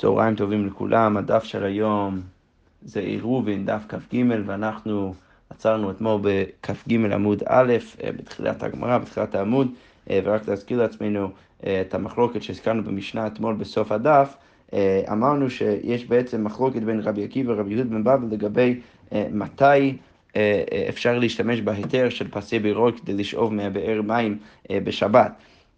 צהריים טובים לכולם, הדף של היום זה עירובין, דף כ"ג, ואנחנו עצרנו אתמול בכ"ג עמוד א', אה, בתחילת הגמרא, בתחילת העמוד, אה, ורק להזכיר לעצמנו אה, את המחלוקת שהזכרנו במשנה אתמול בסוף הדף, אמרנו שיש בעצם מחלוקת בין רבי עקיבא ורבי יהוד בן בבל לגבי מתי אפשר להשתמש בהיתר של פסי בירות כדי לשאוב מהבאר מים בשבת.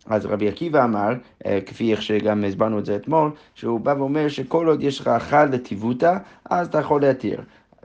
אז רבי עקיבא אמר, אה, כפי איך שגם הסברנו את זה אתמול, שהוא בא ואומר שכל עוד יש לך אחד לטיבותא, אז אתה יכול להתיר.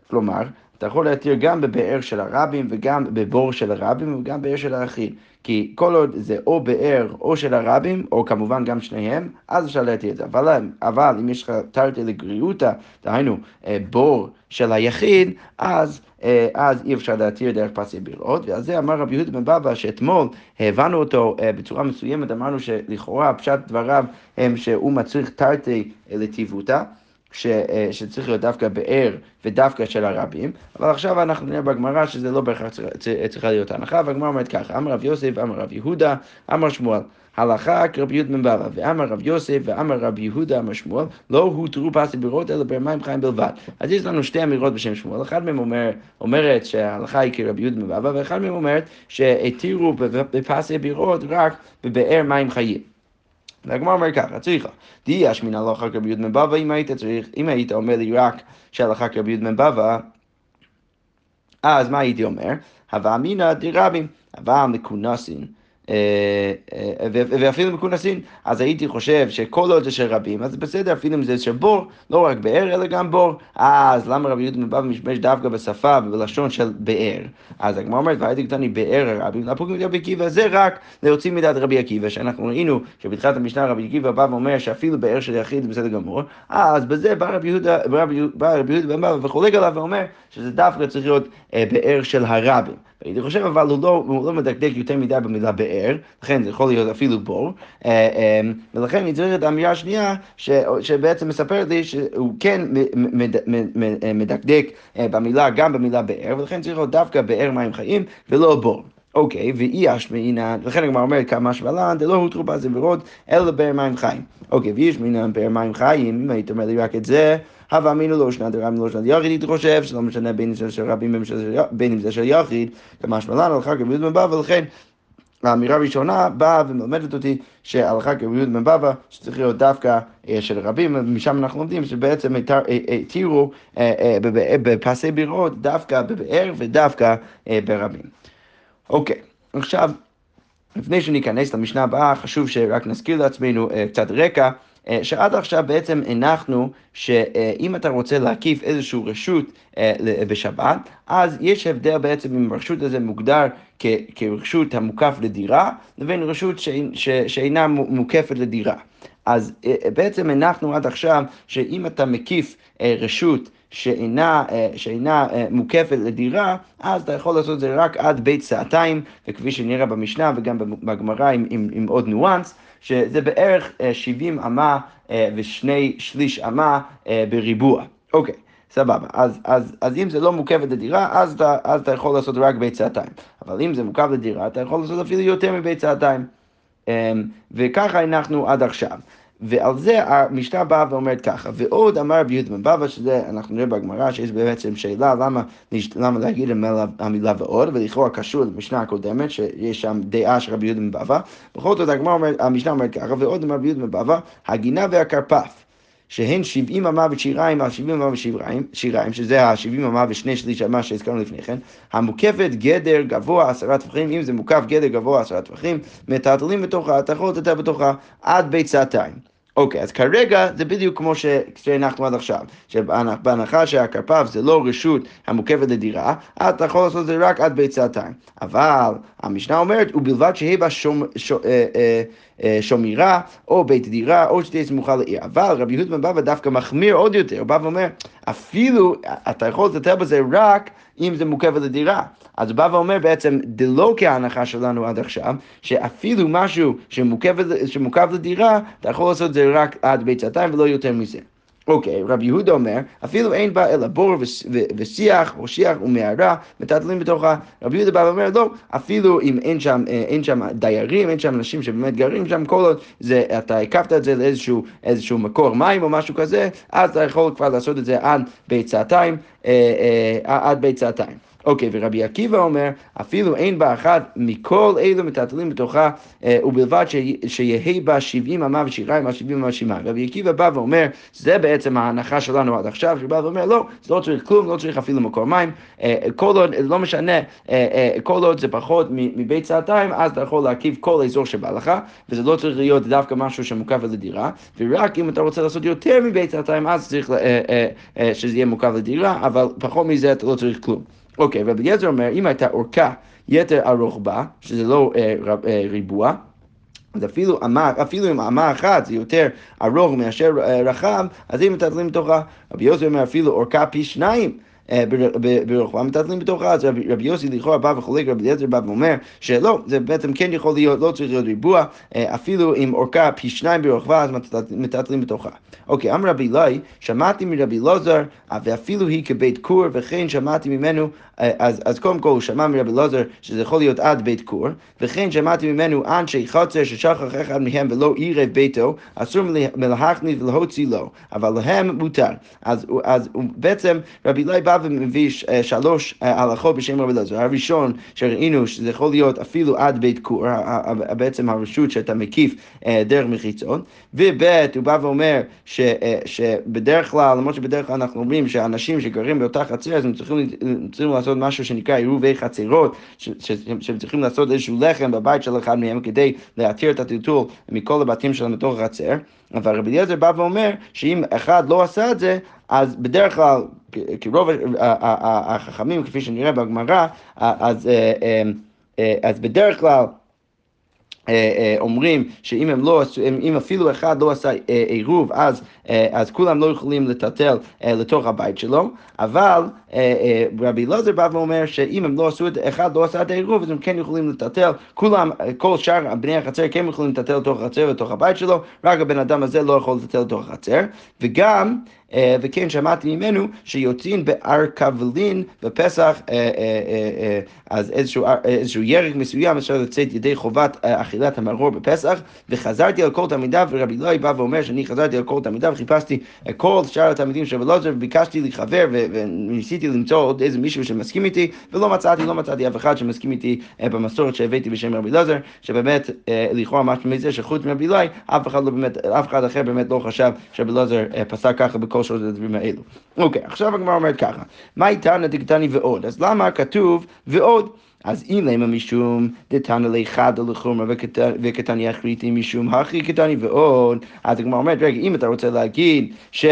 כלומר, אתה יכול להתיר גם בבאר של הרבים וגם בבור של הרבים וגם באר של היחיד. כי כל עוד זה או באר או של הרבים, או כמובן גם שניהם, אז אפשר להתיר את זה. אבל, אבל אם יש לך תרתי לגריותא, דהיינו אה, בור של היחיד, אז, אה, אז אי אפשר להתיר דרך פסי בירות. ועל זה אמר רבי יהודה בן בבא, שאתמול הבנו אותו אה, בצורה מסוימת, אמרנו שלכאורה פשט דבריו הם שהוא מצריך תרתי לטיבותא. ש, אה, שצריך להיות דווקא באר ודווקא של הרבים, אבל עכשיו אנחנו נראה בגמרא שזה לא בהכרח צריכה להיות הנחה, והגמרא אומרת ככה, אמר רב יוסף, אמר רב יהודה, אמר שמואל. הלכה כרבי יהודה בן בבא, ואמר רב יוסף ואמר רבי יהודה אמר שמואל, לא הותרו פסי בירות אלא במים חיים בלבד. אז יש לנו שתי אמירות בשם שמואל, אחד מהם אומר, אומרת שההלכה היא כרבי יהודה בן בבא, ואחד מהם אומרת שהתירו בפסי בירות רק בבאר מים חיים. והגמר אומר ככה, צריכה, די אשמינא לא אחר כרבי בן בבא, אם היית צריך, אם היית אומר לי רק שהלכה כרבי בן בבא, אז מה הייתי אומר? הווה אמינא דרבים, אבל מכונסין. אה, אה, ואפילו מכונסין, אז הייתי חושב שכל עוד זה של רבים, אז בסדר, אפילו אם זה של בור, לא רק באר, אלא גם בור. אז למה רבי יהודה מבבא משתמש דווקא בשפה ובלשון של באר? אז הגמרא אומרת, והייתי קטני באר הרבים, לפוק מידי רבי עקיבא, זה רק להוציא מדעת רבי עקיבא, שאנחנו ראינו שבתחילת המשנה רבי עקיבא בא ואומר שאפילו באר של יחיד זה בסדר גמור, אז בזה בא רבי יהודה, בא רבי יהודה וחולק עליו ואומר שזה דווקא צריך להיות אה, באר של הרבים. הייתי חושב, אבל הוא לא, הוא לא מדקדק יותר מדי במילה באר, לכן זה יכול להיות אפילו בור, אה, אה, ולכן אני צריך את האמירה השנייה, ש, שבעצם מספרת לי שהוא כן מדקדק אה, במילה, גם במילה באר, ולכן צריך להיות דווקא באר מים חיים ולא בור. אוקיי, ואי אשמעינן, לכן הגמרא אומרת כמה שבלן, דלא הותרו בזה ורות, אלא באר מים חיים. אוקיי, ואי אשמעינן באר מים חיים, אם היית אומר לי רק את זה, הווה אמינו לא שנת רבים לא שנת יחיד, הייתי חושב שלא משנה בין אם זה של רבים בין אם זה של יחיד, כמה שמלן הלכה כרביות בן בבא, ולכן האמירה הראשונה באה ומלמדת אותי שהלכה כרביות בן בבא, שצריך להיות דווקא אה, של רבים, משם אנחנו לומדים שבעצם התירו אה, אה, בפסי בירות דווקא בבאר ודווקא ברבים. אוקיי, עכשיו, לפני שניכנס למשנה הבאה, חשוב שרק נזכיר לעצמנו קצת רקע. אה, שעד עכשיו בעצם הנחנו שאם אתה רוצה להקיף איזושהי רשות אה, בשבת, אז יש הבדל בעצם אם הרשות הזה מוגדר כרשות המוקף לדירה, לבין רשות שאינה מוקפת לדירה. אז אה, בעצם הנחנו עד עכשיו שאם אתה מקיף רשות שאינה, שאינה מוקפת לדירה, אז אתה יכול לעשות את זה רק עד בית סעתיים, וכפי שנראה במשנה וגם בגמרא עם, עם, עם עוד ניואנס, שזה בערך 70 אה, אמה אה, ושני שליש אמה אה, בריבוע. אוקיי. סבבה, אז, אז, אז אם זה לא מוקף לדירה, אז אתה, אז אתה יכול לעשות רק ביצעתיים. אבל אם זה מוקף לדירה, אתה יכול לעשות אפילו יותר מביצעתיים. אמ, וככה אנחנו עד עכשיו. ועל זה המשנה באה ואומרת ככה, ועוד אמר רבי יהודה בן בבא, שזה, אנחנו נראה בגמרא שיש בעצם שאלה למה, למה להגיד המילה, ועוד, ולכאורה קשור למשנה הקודמת, שיש שם דעה של רבי יהודה בן בבא, בכל זאת הגמרא אומרת, המשנה אומרת ככה, ועוד אמר רבי יהודה בן בבא, הגינה והכרפף. שהן 70 אמה ושיריים על 70 אמה ושיריים, שזה ה-70 אמה ושני שליש אמה שהזכרנו לפני כן, המוקפת גדר גבוה עשרה טפחים, אם זה מוקף גדר גבוה עשרה טפחים, מטלטלים בתוכה, יכול לטלטל בתוכה עד ביצתיים. אוקיי, אז כרגע זה בדיוק כמו שהנחנו עד עכשיו, שבהנחה שהכרפף זה לא רשות המוקפת לדירה, אתה יכול לעשות את זה רק עד ביצתיים. אבל המשנה אומרת, ובלבד שיהיה בה שום, ש, אה, אה, אה, שומירה, או בית דירה, או שתהיה סמוכה לעיר. אבל רבי יהודה בן בבא דווקא מחמיר עוד יותר, הוא בא ואומר, אפילו אתה יכול לטפל בזה רק אם זה מוקפת לדירה. אז הוא בא ואומר בעצם, דלא כהנחה שלנו עד עכשיו, שאפילו משהו שמוקף, שמוקף לדירה, אתה יכול לעשות את זה רק עד ביצתיים ולא יותר מזה. אוקיי, רבי יהודה אומר, אפילו אין בה אלא בור ושיח, או שיח ומערה, מטלטלים בתוכה. רבי יהודה בא ואומר, לא, אפילו אם אין שם, אה, אין שם דיירים, אין שם אנשים שבאמת גרים שם, כל עוד זה, אתה הקפת את זה לאיזשהו איזשהו מקור מים או משהו כזה, אז אתה יכול כבר לעשות את זה עד ביצתיים, אה, אה, עד ביצתיים. אוקיי, ורבי עקיבא אומר, אפילו אין בה אחת מכל אלו מטלטלים בתוכה, אה, ובלבד ש- שיהא בה שבעים אמה ושיריים על שבעים אמה ושיריים. רבי עקיבא בא ואומר, זה בעצם ההנחה שלנו עד עכשיו, שבא ואומר, לא, זה לא צריך כלום, לא צריך אפילו מקור מים, אה, כל עוד, לא משנה, אה, אה, כל עוד זה פחות מ- מביצתיים, אז אתה יכול להקיף כל אזור שבא לך, וזה לא צריך להיות דווקא משהו שמוקף לדירה, ורק אם אתה רוצה לעשות יותר מביצתיים, אז צריך אה, אה, אה, שזה יהיה מוקף לדירה, אבל פחות מזה אתה לא צריך כלום. אוקיי, רבי אליעזר אומר, אם הייתה אורכה יתר ארוך בה, שזה לא אה, רב- אה, ריבוע, אז אפילו אמה, אפילו אם אמה אחת זה יותר ארוך מאשר אה, רחב, אז אם מטלטלים בתוכה, רבי יוסי אומר אפילו אורכה פי שניים. אה, בר- ב- ברוחבה מטלטלים בתוכה, אז רבי יוסי לכאורה בא וחולק, רבי אליעזר בא ואומר שלא, זה בעצם כן יכול להיות, לא צריך להיות ריבוע, אה, אפילו אם אורכה פי שניים ברוחבה, אז מטלט- מטלטלים בתוכה. אוקיי, אמר רבי אלי, שמעתי מרבי אלעזר, אה, ואפילו היא כבית כור, וכן שמעתי ממנו, אז, אז קודם כל הוא שמע מרבי אלעזר שזה יכול להיות עד בית כור, וכן שמעתי ממנו אנשי חצר ששכח אחד מהם ולא עירב ביתו, אסור מלה- מלהכניס ולהוציא לו, אבל להם מותר. אז, אז בעצם רבי אלי בא ומביא ש- אה, שלוש אה, הלכות בשם רבי אלעזר. הראשון שראינו שזה יכול להיות אפילו עד בית כור, ה- ה- ה- בעצם הרשות שאתה מקיף אה, דרך מחיצון, וב' הוא בא ואומר ש, אה, שבדרך כלל, למרות שבדרך כלל אנחנו אומרים שאנשים שגרים באותה חצר, אז הם צריכים, צריכים לעשות משהו שנקרא עירובי חצרות, שהם צריכים לעשות איזשהו לחם בבית של אחד מהם כדי להתיר את הטלטול מכל הבתים שלהם בתוך החצר. אבל רבי אליעזר בא ואומר שאם אחד לא עשה את זה, אז בדרך כלל, כרוב ה- ה- ה- החכמים, כפי שנראה בגמרא, אז, אה, אה, אה, אז בדרך כלל אה, אה, אומרים שאם הם לא אם אפילו אחד לא עשה אה, עירוב, אז, אה, אז כולם לא יכולים לטלטל אה, לתוך הבית שלו, אבל אה, אה, רבי אלעזר בא ואומר שאם הם לא עשו את, אחד לא עשה את העירוב, אז הם כן יכולים לטלטל, כולם, אה, כל שאר בני החצר כן יכולים לטלטל לתוך החצר לתוך הבית שלו, רק הבן אדם הזה לא יכול לטלטל לתוך החצר, וגם אה, וכן שמעתי ממנו שיוצאים בארכבלין בפסח, אה, אה, אה, אה, אז איזשהו, אה, איזשהו ירק מסוים אפשר לצאת ידי חובת אה, אכילת המרור בפסח, וחזרתי על כל תלמידיו, ורבי אלוהי בא ואומר שאני חזרתי על כל תלמידיו, חיפשתי אה, כל שאר התלמידים של רבי אלעזר, וביקשתי לחבר, וניסיתי למצוא עוד איזה מישהו שמסכים איתי, ולא מצאתי, לא מצאתי אף אחד שמסכים איתי אה, במסורת שהבאתי בשם רבי אלעזר, שבאמת אה, לכאורה משהו מזה שחוץ מרבי אלוהי, אף אחד לא אף אחד אחר באמת לא חשב שרבי אלעזר אה, פסק ככה בכל שלושת הדברים האלו. אוקיי, עכשיו הגמרא אומרת ככה, מה איתנא דקתני ועוד? אז למה כתוב ועוד? אז אילמה משום דתנא ליחד לחומרה וקטני אחריתי משום הכי קטני ועוד, אז הגמרא אומרת, רגע, אם אתה רוצה להגיד ש...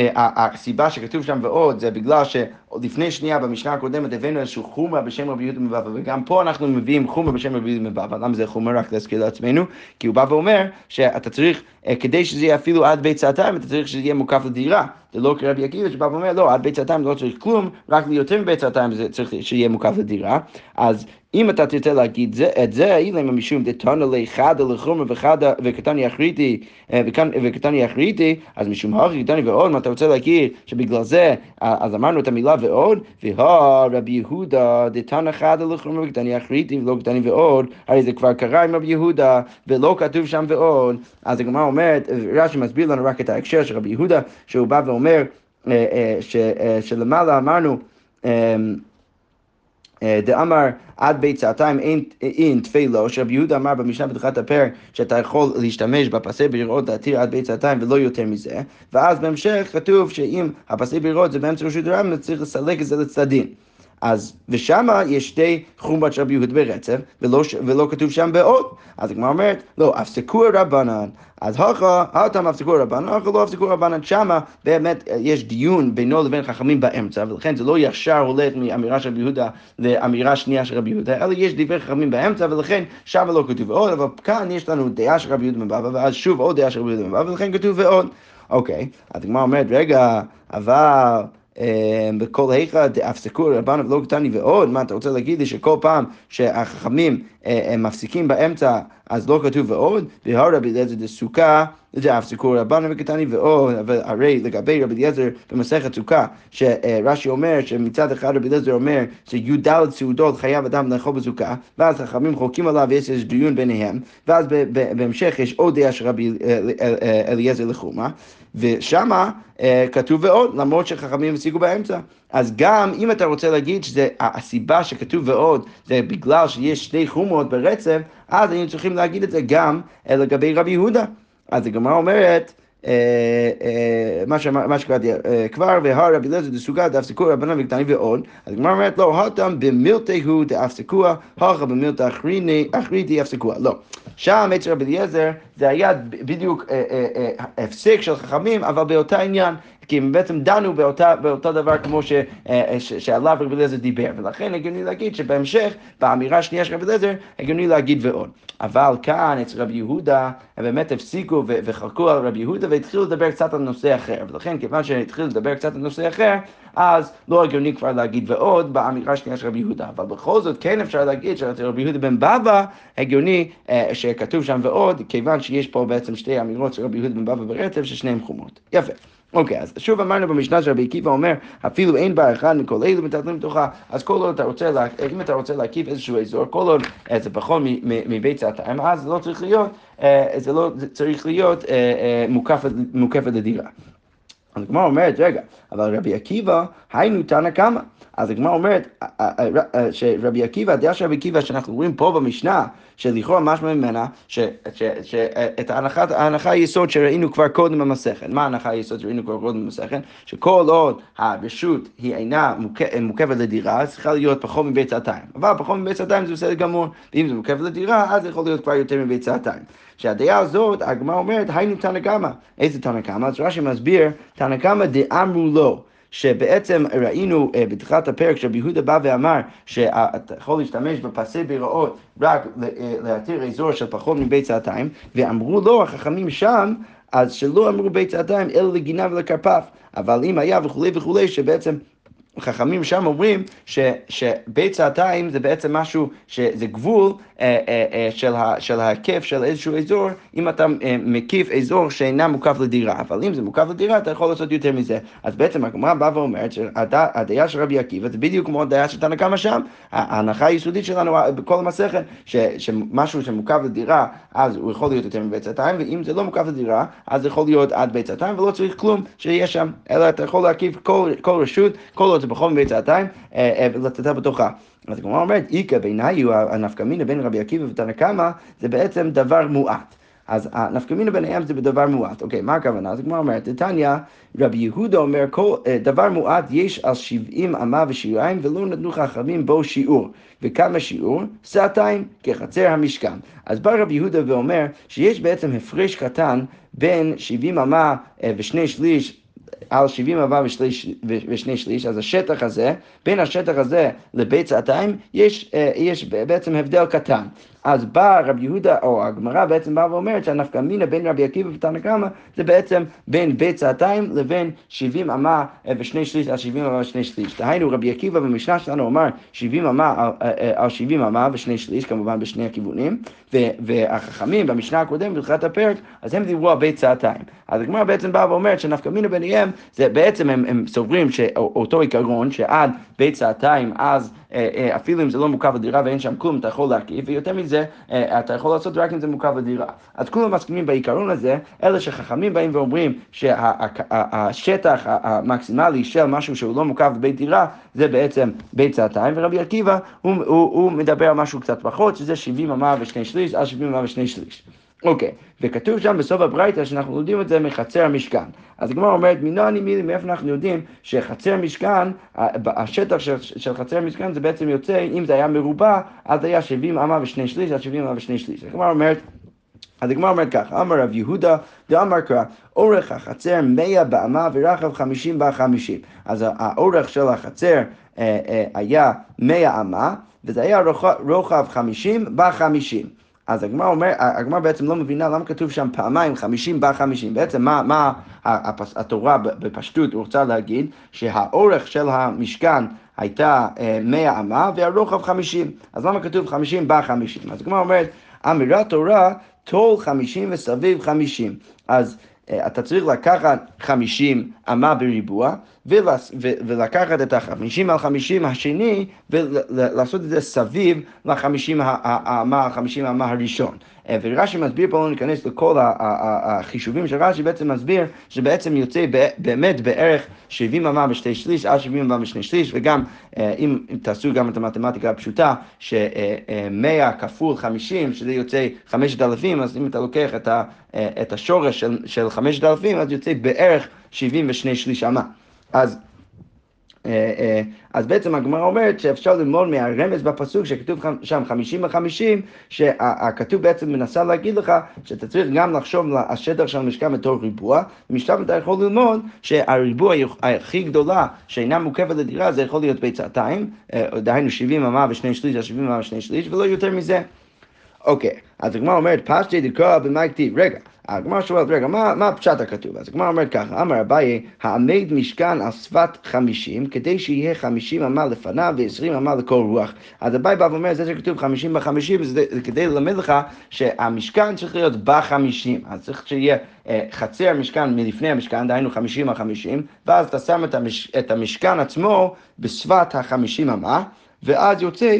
אה, הסיבה שכתוב שם ועוד זה בגלל שלפני שנייה במשנה הקודמת הבאנו איזשהו חומרה בשם רבי יהודה מבבא וגם פה אנחנו מביאים חומרה בשם רבי יהודה מבבא למה זה חומרה רק להזכיר לעצמנו? כי הוא בא ואומר שאתה צריך אה, כדי שזה יהיה אפילו עד בית סעתיים אתה צריך שזה יהיה מוקף לדירה. זה לא כרבי עקיבא שבא ואומר לא עד בית סעתיים לא צריך כלום רק ליותר מבית סעתיים זה צריך שיהיה מוקף לדירה. אז אם אתה תרצה להגיד זה, את זה, אילמה משום דתנא ליחדה לחומר וחדה וקטני אחריתי אה, וקטני אחריתי, אז משום הכי קטני ועוד, מה אתה רוצה להגיד שבגלל זה, אז אמרנו את המילה ועוד, והא רבי יהודה דתנא חדה לחומר וקטני אחריתי ולא קטני ועוד, הרי זה כבר קרה עם רבי יהודה ולא כתוב שם ועוד, אז הגמרא אומרת, רש"י מסביר לנו רק את ההקשר של רבי יהודה, שהוא בא ואומר אה, אה, שלמעלה אמרנו אה, דאמר עד בית סעתיים אין, תפילו, שרבי יהודה אמר במשנה בתחילת הפרק שאתה יכול להשתמש בפסי ברירות להתיר עד בית סעתיים ולא יותר מזה, ואז בהמשך כתוב שאם הפסי ברירות זה באמצע רשות הרמב"ם צריך לסלק את זה לצדדים. אז, ושמה יש שתי חומות של רבי יהודה ברצף, ולא, ולא כתוב שם בעוד. אז הגמרא אומרת, לא, הפסקו רבנן. אז הכה, התם הפסקו רבנן, הכה לא הפסקו רבנן. שמה באמת אה, יש דיון בינו לבין חכמים באמצע, ולכן זה לא ישר הולך מאמירה של רבי יהודה לאמירה שנייה של רבי יהודה, אלא יש דברי חכמים באמצע, ולכן שמה לא כתוב ועוד, אבל כאן יש לנו דעה של רבי יהודה מבבא, ואז שוב עוד דעה של רבי יהודה מבבא, ולכן כתוב ועוד. אוקיי, אז הגמרא אומרת, רגע, אבל... אה, בכל היכא דאפסקו רבנו ולא קטני ועוד, מה אתה רוצה להגיד לי? שכל פעם שהחכמים אה, הם מפסיקים באמצע אז לא כתוב ועוד, והר רבי אליעזר דסוכה, סיכור רבנו וקטני ועוד, אבל הרי לגבי רבי אליעזר במסכת סוכה, שרש"י אומר שמצד אחד רבי אליעזר אומר שי"ד סעודות חייב אדם לאכול בסוכה, ואז חכמים חולקים עליו ויש איזה דיון ביניהם, ואז בהמשך יש עוד דעה של רבי אליעזר לחומה, ושמה כתוב ועוד, למרות שחכמים השיגו באמצע. אז גם אם אתה רוצה להגיד שהסיבה שכתוב ועוד זה בגלל שיש שתי חומות ברצף, אז היינו צריכים להגיד את זה גם לגבי רבי יהודה. אז הגמרא אומרת, מה שקראתי כבר, והר רבי אליעזר דסוגה דאפסקוה רבנן וקטני ועוד, אז הגמרא אומרת לא, הותם במילתי הוא דאפסקוה, הכה במילתא אחרי דאפסקוה, לא. שם אצל רבי אליעזר זה היה בדיוק הפסק של חכמים, אבל באותה עניין. כי הם בעצם דנו באותה, באותו דבר כמו ש, ש, שעליו רבי אליעזר דיבר, ולכן הגיוני להגיד שבהמשך, באמירה השנייה של רבי אליעזר, הגיוני להגיד ועוד. אבל כאן אצל רבי יהודה, הם באמת הפסיקו ו- וחלקו על רבי יהודה והתחילו לדבר קצת על נושא אחר, ולכן כיוון שהתחילו לדבר קצת על נושא אחר, אז לא הגיוני כבר להגיד ועוד באמירה השנייה של רבי יהודה, אבל בכל זאת כן אפשר להגיד שאצל רבי יהודה בן בבא הגיוני אה, שכתוב שם ועוד, כיוון שיש פה בעצם שתי אמירות של רבי יהודה בן בבא ברצף ששניהם חומות. יפה. אוקיי, אז שוב אמרנו במשנה של רבי עקיבא אומר, אפילו אין בה אחד מכל אלו מטלטלים בתוכה, אז כל עוד אתה רוצה, לה, אם אתה רוצה להקיף איזשהו אזור, כל עוד אה, זה פחות מבית צעתיים, אז זה לא צריך להיות, אה, זה לא צריך להיות אה, מוקפת לדירה. אז הגמרא אומרת, רגע, אבל רבי עקיבא, היינו תנא קמא. אז הגמרא אומרת שרבי עקיבא, הדעה של רבי עקיבא שאנחנו רואים פה במשנה, שלכאורה משמע ממנה, שאת ההנחה היסוד שראינו כבר קודם במסכת. מה ההנחה היסוד שראינו כבר קודם במסכת? שכל עוד הרשות היא אינה מוקפת לדירה, אז צריכה להיות פחות מבית סעתיים. אבל פחות מבית סעתיים זה בסדר גמור, ואם זה מוקפת לדירה, אז זה יכול להיות כבר יותר מבית סעתיים. שהדעה הזאת, הגמרא אומרת, היינו תנא קמא. איזה תנא קמא? אז רש"י מסביר, תנא קמא דאמרו לו. שבעצם ראינו uh, בתחילת הפרק שרבי יהודה בא ואמר שאתה יכול להשתמש בפסי ביראות רק להתיר אזור של פחות מבית סעתיים, ואמרו לו החכמים שם אז שלא אמרו בית סעתיים אלא לגינה ולכרפף, אבל אם היה וכולי וכולי שבעצם חכמים שם אומרים ש, שבית סעתיים זה בעצם משהו, שזה גבול אה, אה, אה, של, ה, של ההיקף של איזשהו אזור, אם אתה אה, מקיף אזור שאינה מוקף לדירה, אבל אם זה מוקף לדירה אתה יכול לעשות יותר מזה. אז בעצם הגמרא באה ואומרת שהדעה של רבי עקיבא זה בדיוק כמו הדעה של תנא קמא שם, ההנחה היסודית שלנו בכל המסכת, ש, שמשהו שמוקף לדירה אז הוא יכול להיות יותר מבית סעתיים, ואם זה לא מוקף לדירה אז זה יכול להיות עד בית סעתיים ולא צריך כלום שיהיה שם, אלא אתה יכול להקיף כל, כל רשות, כל עוד זה בכל מבית סעתיים, ולטטל בתוכה. אז הגמרא אומרת, איכא בעיניי הוא הנפקא מינה בין רבי עקיבא ותנא קמא, זה בעצם דבר מועט. אז הנפקא מינה ביניהם זה בדבר מועט. אוקיי, מה הכוונה? אז הגמרא אומרת, נתניא, רבי יהודה אומר, כל, דבר מועט יש על שבעים אמה ושיעיים, ולא נתנו חכמים בו שיעור. וכמה שיעור? סעתיים, כחצר המשכן. אז בא רבי יהודה ואומר שיש בעצם הפרש קטן בין שבעים אמה ושני שליש על 70 אמה ושני שליש, אז השטח הזה, בין השטח הזה לבית סעתיים, יש, יש בעצם הבדל קטן. אז בא רבי יהודה, או הגמרא בעצם באה ואומרת שהנפקא מינה בין רבי עקיבא ותנא קמא זה בעצם בין בית סעתיים לבין 70 אמה ושני שליש על 70 אמה ושני שליש. דהיינו רבי עקיבא במשנה שלנו אומר 70 אמה על, על 70 אמה ושני שליש, כמובן בשני הכיוונים, והחכמים במשנה הקודמת, בתחילת הפרק, אז הם דיברו על בית סעתיים. אז הגמרא בעצם באה ואומרת שנפקא מינה ביניהם, זה בעצם הם, הם סוברים שאותו עיקרון שעד בית סעתיים אז אפילו אם זה לא מוקף לדירה ואין שם כלום, אתה יכול להקיף, ויותר מזה, אתה יכול לעשות רק אם זה מוקף לדירה. אז כולם מסכימים בעיקרון הזה, אלא שחכמים באים ואומרים שהשטח המקסימלי של משהו שהוא לא מוקף בבית דירה, זה בעצם בית סעתיים, ורבי עקיבא, הוא, הוא, הוא מדבר על משהו קצת פחות, שזה 70 אמה ושני שליש, עד 70 אמה ושני שליש. אוקיי. וכתוב שם בסוף הברייתא שאנחנו יודעים את זה מחצר המשכן. אז הגמרא אומרת, מנעני מילי, מאיפה אנחנו יודעים שחצר משכן, השטח של, של חצר משכן זה בעצם יוצא, אם זה היה מרובע, אז היה 70 אמה ושני שליש, עד 70 אמה ושני שליש. הגמרא אומרת, אז הגמרא אומרת כך, אמר רב יהודה, דאמר קרא, אורך החצר מאה באמה ורחב חמישים בחמישים. אז האורך של החצר אה, אה, היה מאה אמה, וזה היה רוחב חמישים בחמישים. אז הגמרא אומר, הגמרא בעצם לא מבינה למה כתוב שם פעמיים חמישים בחמישים. בעצם מה, מה התורה בפשטות רוצה להגיד? שהאורך של המשכן הייתה מאה אמה והרוחב חמישים. אז למה כתוב חמישים בחמישים? אז הגמרא אומרת, אמירת תורה, טול חמישים וסביב חמישים. אז אה, אתה צריך לקחת חמישים אמה בריבוע, ולקחת את החמישים על חמישים השני ולעשות את זה סביב לחמישים האמה, החמישים האמה הראשון. אה, ורש"י מסביר פה, לא ניכנס לכל החישובים של רש"י, בעצם מסביר שבעצם יוצא באמת בערך 70 אמה בשתי שליש עד 70 אמה בשני שליש, וגם אה, אם תעשו גם את המתמטיקה הפשוטה, ש-100 כפול 50, שזה יוצא 5,000, אז אם אתה לוקח את השורש של 5,000, אז יוצא בערך 72 שליש אמה. אז, אה, אה, אז בעצם הגמרא אומרת שאפשר ללמוד מהרמז בפסוק שכתוב שם חמישים וחמישים, שהכתוב בעצם מנסה להגיד לך שאתה צריך גם לחשוב על השטח של המשכן בתור ריבוע, ומשם אתה יכול ללמוד שהריבוע הכי גדולה שאינה מוקפת לדירה זה יכול להיות ביצתיים, אה, דהיינו 70 אמה ושני שליש 70 אמה ושני שליש, ולא יותר מזה. אוקיי, אז הגמרא אומרת, פשטי דקרא במאי כתיב, רגע, הגמרא שואלת, רגע, מה, מה הפשט הכתוב? אז הגמרא אומרת ככה, אמר אביי, העמד משכן על שפת חמישים, כדי שיהיה חמישים אמה לפניו ועשרים אמה לכל רוח. אז אביי בא ואומר, זה שכתוב חמישים בחמישים, זה, זה כדי ללמד לך שהמשכן צריך להיות בחמישים. אז צריך שיהיה אה, חצי המשכן מלפני המשכן, דהיינו חמישים על חמישים, ואז אתה שם את, המש, את המשכן עצמו בשפת החמישים אמה, ואז יוצא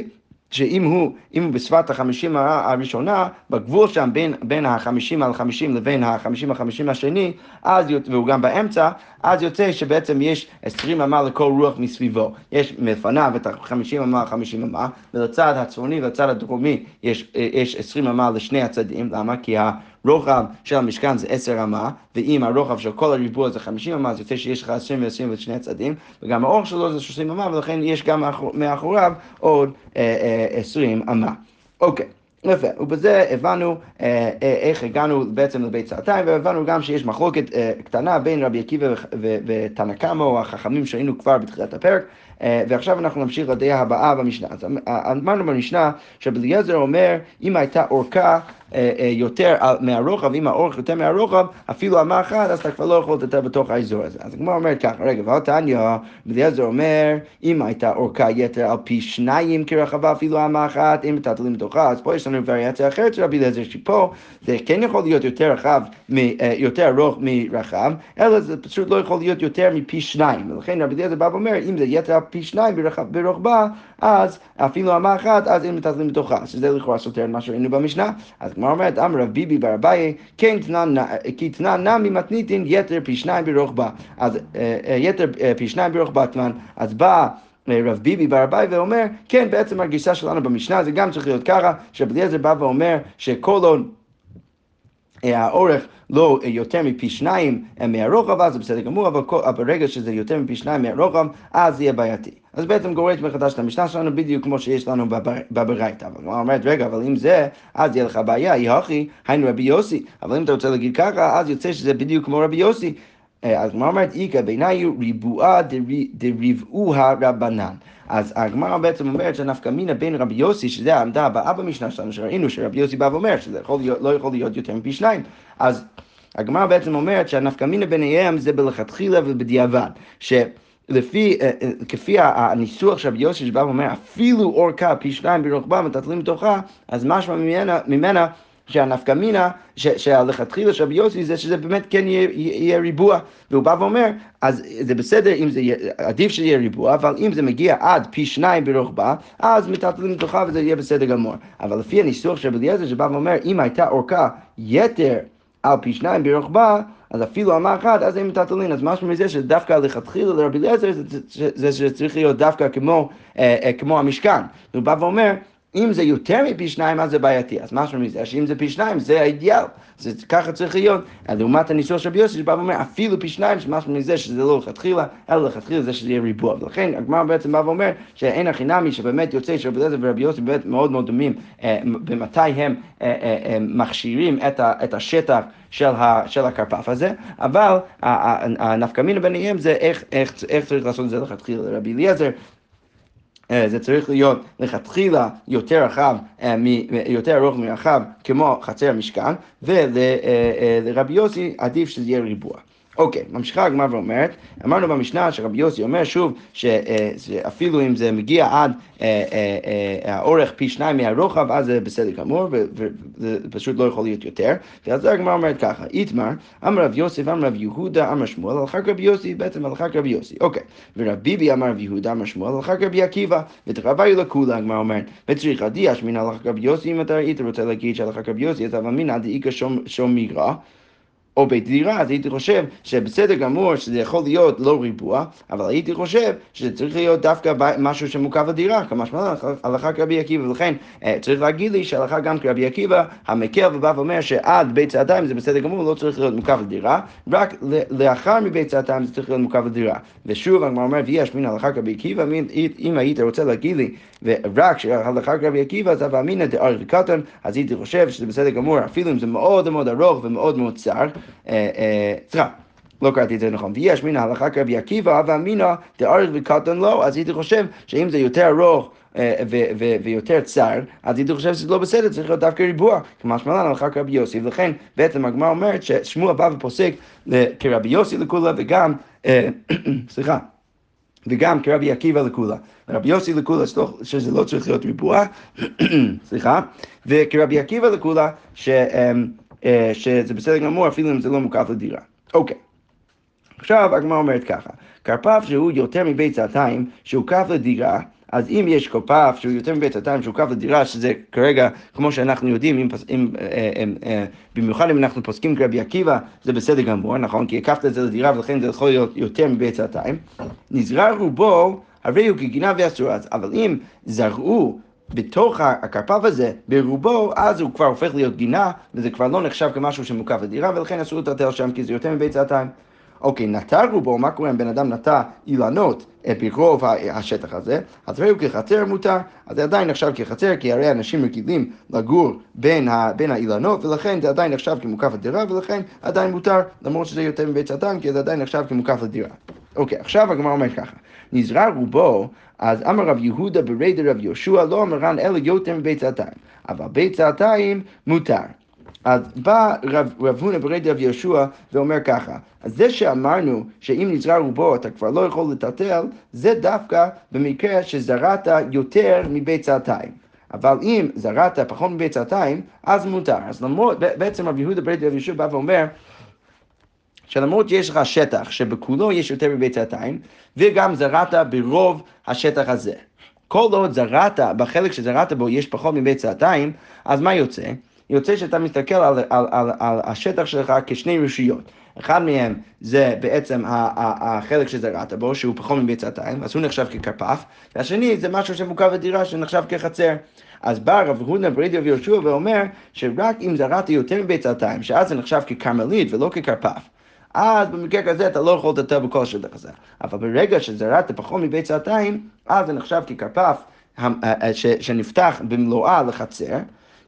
שאם הוא, אם הוא בשפת החמישים הראשונה, בגבול שם בין, בין החמישים על חמישים לבין החמישים החמישים השני, אז, והוא גם באמצע, אז יוצא שבעצם יש עשרים אמה לכל רוח מסביבו. יש מלפניו את החמישים אמה על חמישים אמה, ולצד הצפוני ולצד הדרומי יש, יש עשרים אמה לשני הצדדים, למה? כי הרוחב של המשכן זה עשר אמה, ואם הרוחב של כל הריבוע זה חמישים אמה, אז יוצא שיש לך עשרים ועשרים לשני הצדדים, וגם האורך שלו זה שלושים אמה, ולכן יש גם מאחוריו עוד עשרים אמה. אוקיי. יפה, ובזה הבנו אה, אה, איך הגענו בעצם לבית סעתיים, והבנו גם שיש מחלוקת אה, קטנה בין רבי עקיבא ותנא קמא, או החכמים שהיינו כבר בתחילת הפרק, אה, ועכשיו אנחנו נמשיך לדעה הבאה במשנה. אז אמרנו במשנה שבליעזר אומר, אם הייתה אורכה אה, אה, יותר מהרוחב, אם האורך יותר מהרוחב, אפילו אמה אחת, אז אתה כבר לא יכול לטטר בתוך האזור הזה. אז הגמרא אומרת ככה, רגע, ואל תניא, בליעזר אומר, אם הייתה אורכה יתר על פי שניים כרחבה, אפילו אמה אחת, אם מטלטלים בתוכה, אז פה יש לנו וריאציה אחרת של רבי אליעזר, שפה זה כן יכול להיות יותר רחב, יותר ארוך מרחב, אלא זה פשוט לא יכול להיות יותר מפי שניים. ולכן רבי אליעזר בא ואומר, אם זה יתר על פי שניים ברוחבה, אז אפילו אמה אחת, אז אין מטלטלים בתוכה, שזה לכאורה סותר את מה שראינו במשנה. אז הגמרא אומרת, אמר רב ביבי בר אביי, כן כי תנן נמי מתניתין יתר פי שניים ברוחבה. אז אה, אה, יתר אה, פי שניים ברוחבה תנן, אז בא... רב ביבי בר אביי ואומר, כן, בעצם הגישה שלנו במשנה זה גם צריך להיות ככה, שבליעזר בא ואומר שכל עוד האורך לא יותר מפי שניים מהרוחב, אז זה בסדר גמור, אבל ברגע שזה יותר מפי שניים מהרוחב, אז זה יהיה בעייתי. אז בעצם גורש מחדש את המשנה שלנו בדיוק כמו שיש לנו בברייתא. אבל הוא אומרת, רגע, אבל אם זה, אז יהיה לך בעיה, היא הכי, היינו רבי יוסי. אבל אם אתה רוצה להגיד ככה, אז יוצא שזה בדיוק כמו רבי יוסי. אה, אז מה אומרת איכא בעיניי ריבועה דריבעוה רבנן. אז הגמרא בעצם אומרת שהנפקא מינה בין רבי יוסי, שזה העמדה הבאה במשנה שלנו, שראינו שרבי יוסי בא ואומר שזה יכול להיות, לא יכול להיות יותר מפי שניים. אז הגמרא בעצם אומרת שהנפקא מינה ביניהם זה בלכתחילה ובדיעבד. ש... לפי, אה, אה, כפי הניסוח של רבי יוסי שבא ואומר אפילו אורכה פי שניים ברוחבה מטטלים בתוכה, אז משמע ממנה, ממנה שהנפקא מינה, שהלכתחילה של רבי יוסי זה שזה באמת כן יהיה, יהיה ריבוע. והוא בא ואומר, אז זה בסדר אם זה יהיה, עדיף שיהיה ריבוע, אבל אם זה מגיע עד פי שניים ברוחבה, אז מטלטלים לתוכה וזה יהיה בסדר גמור. אבל לפי הניסוח של רבי שבא ואומר, אם הייתה אורכה יתר על פי שניים ברוחבה, אז אפילו אמה אחת, אז אין מטלטלין. אז משהו מזה שדווקא לכתחילה לרבי אליעזר זה שצריך להיות דווקא כמו, אה, אה, כמו המשכן. הוא בא ואומר, אם זה יותר מפי שניים, אז זה בעייתי. אז משהו מזה, שאם זה פי שניים, זה האידיאל. זה ככה צריך להיות. לעומת הניסוח של רבי יוסי, שבא ואומר, אפילו פי שניים, שמשהו מזה שזה לא לכתחילה, אלא לכתחילה זה שזה יהיה ריבוע. ולכן הגמרא בעצם בא ואומר, שאין הכי נמי, שבאמת יוצא שרבי אליעזר ורבי יוסי באמת מאוד מאוד דומים, אה, במתי הם אה, אה, מכשירים את השטח של, ה, של הכרפף הזה, אבל הנפקא מינה ביניהם זה איך, איך, איך צריך לעשות את זה לכתחילה. רבי אליעזר אה, זה צריך להיות לכתחילה יותר רחב, אה, יותר ארוך מרחב כמו חצר המשכן, ולרבי יוסי עדיף שזה יהיה ריבוע. אוקיי, ממשיכה הגמרא ואומרת, אמרנו במשנה שרבי יוסי אומר שוב, אה, שאפילו אם זה מגיע עד אה, אה, האורך פי שניים מהרוחב, אז זה בסדר גמור, וזה פשוט לא יכול להיות יותר. ואז הגמרא אומרת ככה, איתמר, אמר רב יוסף, אמר רב יהודה, אמר שמואל, הלכה רבי יוסי, בעצם הלכה רבי יוסי. אוקיי, ורב ביבי אמר רב יהודה, אמר שמואל, הלכה רבי עקיבא, ותרביו לכולה, הגמרא אומרת, וצריך עדיאש מן הלכה רבי יוסי, אם אתה היית רוצה להגיד שהלכה רבי יוסי, אז אבל מינא דאיכא שום מיגרא. או בית דירה, אז הייתי חושב שבסדר גמור שזה יכול להיות לא ריבוע, אבל הייתי חושב שזה צריך להיות דווקא משהו שמוקף לדירה, כמשמע הלכה כרבי עקיבא, ולכן אה, צריך להגיד לי שהלכה גם כרבי עקיבא, המקל ובא ואומר שעד בית צעתיים זה בסדר גמור, לא צריך להיות מוקף לדירה, רק לאחר מבית צעתיים זה צריך להיות מוקף לדירה. ושוב הגמרא אומר, ויש מן הלכה כרבי עקיבא, אם היית רוצה להגיד לי, ורק שהלכה כרבי עקיבא, אבא אמינא דאריך וקטן, אז הייתי חושב שזה בסדר גמור, אפילו אם זה מאוד מאוד ארוך ומאוד מאוד צר. אה, אה, סליחה. לא קראתי את זה נכון. ויש מן ההלכה כרבי עקיבא, אבל אמינא דאריך וקטן לא, אז הייתי חושב שאם זה יותר ארוך אה, ויותר צר, אז הייתי חושב שזה לא בסדר, צריך להיות דווקא ריבוע, כמו שמלן הלכה כרבי יוסי, ולכן בעצם הגמרא אומרת ששמוע בא ופוסק כרבי יוסי לכולה וגם, סליחה. וגם כרבי עקיבא לכולה. רבי יוסי לכולה שזה לא צריך להיות ריבוע, סליחה, וכרבי עקיבא לכולה ש, אה, שזה בסדר גמור אפילו אם זה לא מוקף לדירה. אוקיי. עכשיו הגמרא אומרת ככה, כרפף שהוא יותר מבית צעתיים, שהוא קף לדירה, אז אם יש כרפף שהוא יותר מבית צעתיים, שהוא קף לדירה, שזה כרגע, כמו שאנחנו יודעים, אם, אם, אה, אה, אה, במיוחד אם אנחנו פוסקים כרבי עקיבא, זה בסדר גמור, נכון? כי הקפת את זה לדירה ולכן זה יכול להיות יותר מבית צעתיים. נזרע רובו, הרי הוא כגינה ואסור, אבל אם זרעו בתוך הכרפף הזה, ברובו, אז הוא כבר הופך להיות גינה, וזה כבר לא נחשב כמשהו שמוקף לדירה, ולכן אסור לטלטל שם, כי זה יותר מבית צעתיים. אוקיי, נטע רובו, מה קורה אם בן אדם נטע אילנות ברוב השטח הזה, אז ראו כחצר מותר, אז זה עדיין נחשב כחצר, כי הרי אנשים רגילים לגור בין, ה, בין האילנות, ולכן זה עדיין נחשב כמוקף לדירה, ולכן עדיין מותר, למרות שזה יותר מבית צעתיים, כי זה עדיין נחשב כמוקף לדירה. אוקיי, עכשיו הגמרא אומר ככה, נזרע רובו, אז אמר רב יהודה ברי דרב יהושע, לא אמרן אלא יותר מבית צעתיים, אבל בית צעתיים מותר. אז בא רב, רב הונא ברי דרב יהושע ואומר ככה, אז זה שאמרנו שאם נזרע רובו אתה כבר לא יכול לטלטל, זה דווקא במקרה שזרעת יותר מבית צעתיים. אבל אם זרעת פחות מבית צעתיים, אז מותר. אז למרות, בעצם רב יהודה ברי דרב יהושע בא ואומר, שלמרות שיש לך שטח שבכולו יש יותר מבית צעתיים, וגם זרעת ברוב השטח הזה. כל עוד זרעת, בחלק שזרעת בו יש פחות מבית צעתיים, אז מה יוצא? יוצא שאתה מסתכל על, על, על, על השטח שלך כשני רשויות. אחד מהם זה בעצם החלק שזרעת בו, שהוא פחות מבית צעתיים, אז הוא נחשב ככרפף, והשני זה משהו שמוכר בדירה שנחשב כחצר. אז בא רב הונא ברידיו ויהושע ואומר שרק אם זרעת יותר מבית צעתיים, שאז זה נחשב ככרמלית ולא ככרפף. אז במקרה כזה אתה לא יכול לטטל בכל השטח הזה. אבל ברגע שזרעת פחות מבית צעתיים, אז זה נחשב אה, שנפתח במלואה לחצר.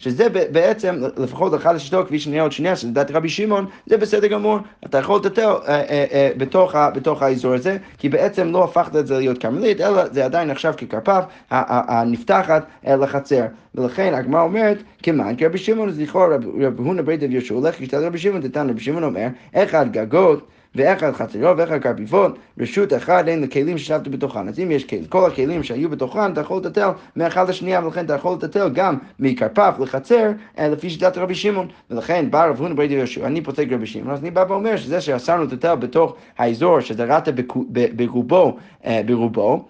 שזה בעצם, לפחות אחד השיטות, כפי שנראה עוד שנייה, שלדעת רבי שמעון, זה בסדר גמור, אתה יכול לטטל אה, אה, אה, בתוך, בתוך האזור הזה, כי בעצם לא הפכת את זה להיות כרמלית, אלא זה עדיין נחשב ככרפף הנפתחת לחצר. ולכן הגמרא אומרת, כמען כי רבי שמעון, אז רבי הונא ברי דב יהושע הולך כשתל רבי שמעון, דתן רבי שמעון אומר, אחד גגות ואחד חצרו ואחד קרפיפון, רשות אחד אין לכלים ששבת בתוכן. אז אם יש כלים, כל הכלים שהיו בתוכן, אתה יכול לטטל מאחד לשנייה, ולכן אתה יכול לטטל גם מקרפף לחצר, אה, לפי שיטת רבי שמעון. ולכן בא רב הונא ברדי יהושע, אני פוסק רבי שמעון, אז אני בא ואומר שזה שאסרנו לטטל בתוך האזור שזרעת ברובו, אה, ברובו,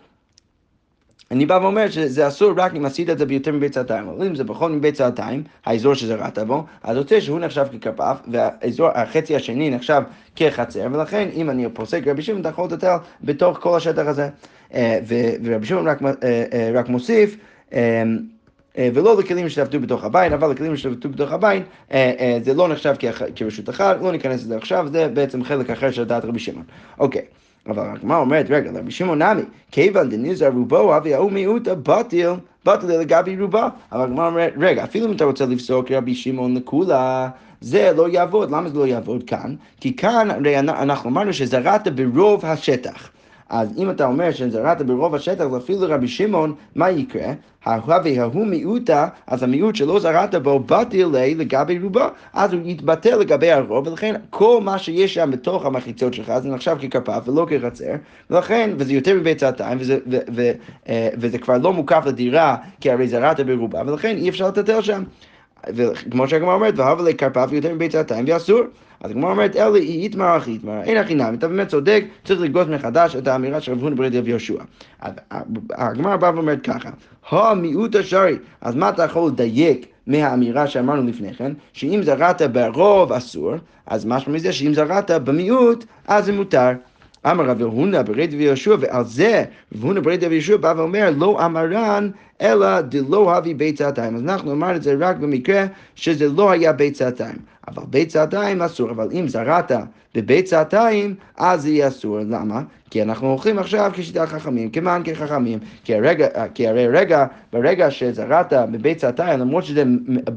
אני בא ואומר שזה אסור רק אם עשית את זה ביותר מבית צעתיים, אבל אם זה פחות מבית צעתיים, האזור שזרעת בו, אז יוצא שהוא נחשב ככפף, והחצי השני נחשב כחצר, ולכן אם אני פוסק רבי שמעון, אתה יכול לטטל בתוך כל השטח הזה. אה, ורבי שמעון רק, אה, אה, רק מוסיף, ולא לכלים שעבדו בתוך הבית, אבל לכלים שעבדו בתוך הבית, זה לא נחשב כרשות אחת, לא ניכנס לזה עכשיו, זה בעצם חלק אחר של דעת רבי שמעון. אוקיי. אבל הגמרא אומרת, רגע, רבי שמעון נמי, כיוון דניזר רובו, אבי ההוא מיעוטה בטיל, בטיל לגבי רובה. אבל הגמרא אומרת, רגע, אפילו אם אתה רוצה לפסוק רבי שמעון לכולה, זה לא יעבוד. למה זה לא יעבוד כאן? כי כאן הרי אנחנו אמרנו שזרעת ברוב השטח. אז אם אתה אומר שזרעת ברוב השטח, אפילו רבי שמעון, מה יקרה? ההוא וההוא מיעוטה, אז המיעוט שלא זרעת בו בטל לגבי רובו, אז הוא יתבטל לגבי הרוב, ולכן כל מה שיש שם בתוך המחיצות שלך זה נחשב ככפף ולא כחצר, ולכן, וזה יותר מביצתיים, וזה, אה, וזה כבר לא מוקף לדירה, כי הרי זרעת ברובה, ולכן אי אפשר לטטל שם. וכמו שהגמרא אומרת, והבה לכרפף יותר מביצתיים ואסור. אז הגמרא אומרת, אלה היא איתמר אחי איתמר, אין הכי נמי, אתה באמת צודק, צריך לגבות מחדש את האמירה של רב הונא ברד יהושע. הגמרא באה ואומרת ככה, המיעוט השרי, אז מה אתה יכול לדייק מהאמירה שאמרנו לפני כן, שאם זרעת ברוב אסור, אז משמע מזה שאם זרעת במיעוט, אז זה מותר. אמר רב הונא ברד ויהושע, ועל זה רב הונא ברד ויהושע בא ואומר, לא אמרן אלא דלא הביא ביצתיים. אז אנחנו אמרנו את זה רק במקרה שזה לא היה ביצתיים. אבל ביצתיים אסור, אבל אם זרעת בביצתיים, אז זה יהיה אסור. למה? כי אנחנו הולכים עכשיו כשיטת חכמים, כמען כחכמים. כי, הרגע, כי הרי רגע, ברגע שזרעת בביצתיים, למרות שזה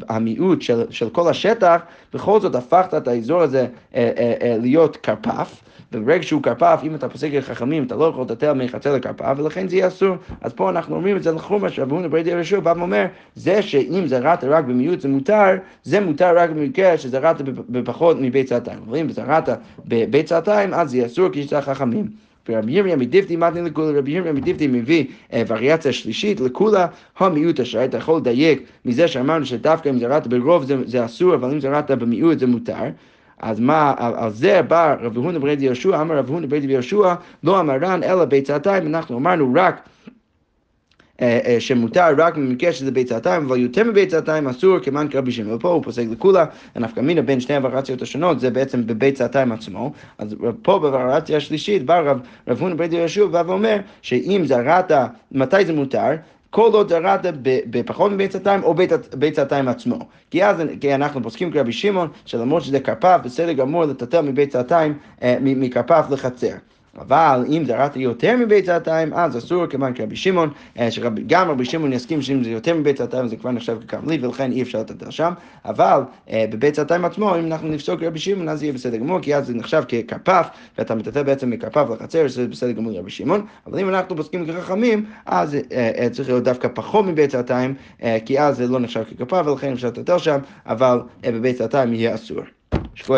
המיעוט של, של כל השטח, בכל זאת הפכת את האזור הזה אה, אה, אה, להיות כרפף. וברגע שהוא כרפף, אם אתה פוסק לחכמים, אתה לא יכול לטטל מחצר לכרפף, ולכן זה יהיה אסור. אז פה אנחנו אומרים את זה לחומש, רב הונא ברדי הרשוע בא ואומר, זה שאם זרעת רק במיעוט זה מותר, זה מותר רק במקרה שזרעת בפחות מביצתיים. אבל אם זרעת בביצתיים, אז זה יהיה אסור כי זה חכמים. ורבי ירמיה מדיפתי מתני לכולה, רבי ירמיה מדיפתי מביא אה, וריאציה שלישית לכולה, המיעוט אשר אתה יכול לדייק מזה שאמרנו שדווקא אם זרעת ברוב זה, זה אסור, אבל אם זרעת במיעוט זה מותר. אז מה, על זה בא רב הונא ברד יהושע, אמר רב הונא ברד יהושע, לא אמרן אלא ביצתיים, אנחנו אמרנו רק שמותר רק במקרה שזה ביצתיים, אבל יותר מביצתיים אסור כמען כרבי שמעון. ופה הוא פוסק לכולה, הנפקא מינה בין שני הוורציות השונות, זה בעצם בביצתיים עצמו. אז פה בוורציה השלישית בא רב, רב הונא ברד יהושע ואומר שאם זרעת, מתי זה מותר? כל עוד זרעת בפחות מביצתיים או ביצתיים עצמו. כי אז כי אנחנו פוסקים כרבי שמעון, שלמרות שזה כרפף, בסדר גמור לטטל מביצתיים, אה, מכרפף לחצר. אבל אם זרעת יותר מביצתיים, אז אסור כמובן כרבי שמעון, אה, שגם רבי שמעון יסכים שאם זה יותר מביצתיים זה כבר נחשב ככרמלית ולכן אי אפשר לטטל שם, אבל אה, בביצתיים עצמו, אם אנחנו נפסוק רבי שמעון, אז יהיה בסדר גמור, כי אז זה נחשב ככרפף, ואתה מטטל בעצם מכרפף לחצר, שזה בסדר גמור לרבי שמעון, אבל אם אנחנו פוסקים כחכמים, אז אה, צריך להיות דווקא פחות מביצתיים, כי אז זה לא נחשב ככרפף ולכן אפשר לטטל שם, אבל בביצתיים יהיה אסור. שכוח.